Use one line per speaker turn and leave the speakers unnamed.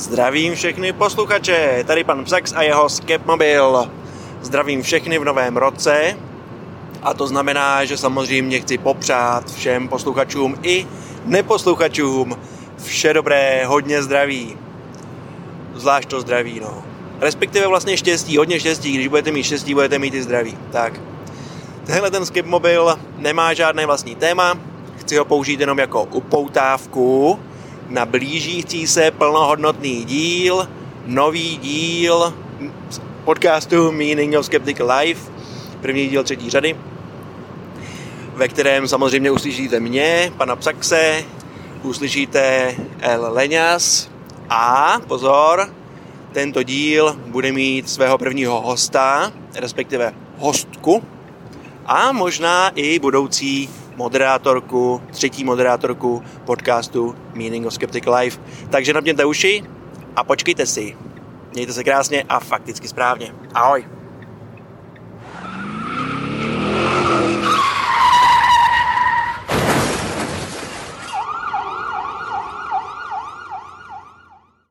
Zdravím všechny posluchače, tady pan Psax a jeho Skepmobil. Zdravím všechny v novém roce a to znamená, že samozřejmě chci popřát všem posluchačům i neposluchačům vše dobré, hodně zdraví. Zvlášť to zdraví, no. Respektive vlastně štěstí, hodně štěstí, když budete mít štěstí, budete mít i zdraví. Tak. Tenhle ten Skipmobil nemá žádné vlastní téma, chci ho použít jenom jako upoutávku, na blížící se plnohodnotný díl, nový díl podcastu Meaning of Skeptical Life, první díl třetí řady, ve kterém samozřejmě uslyšíte mě, pana Psaxe, uslyšíte El Leňas a pozor, tento díl bude mít svého prvního hosta, respektive hostku a možná i budoucí moderátorku, třetí moderátorku podcastu Meaning of Skeptical Life. Takže napněte uši a počkejte si. Mějte se krásně a fakticky správně. Ahoj.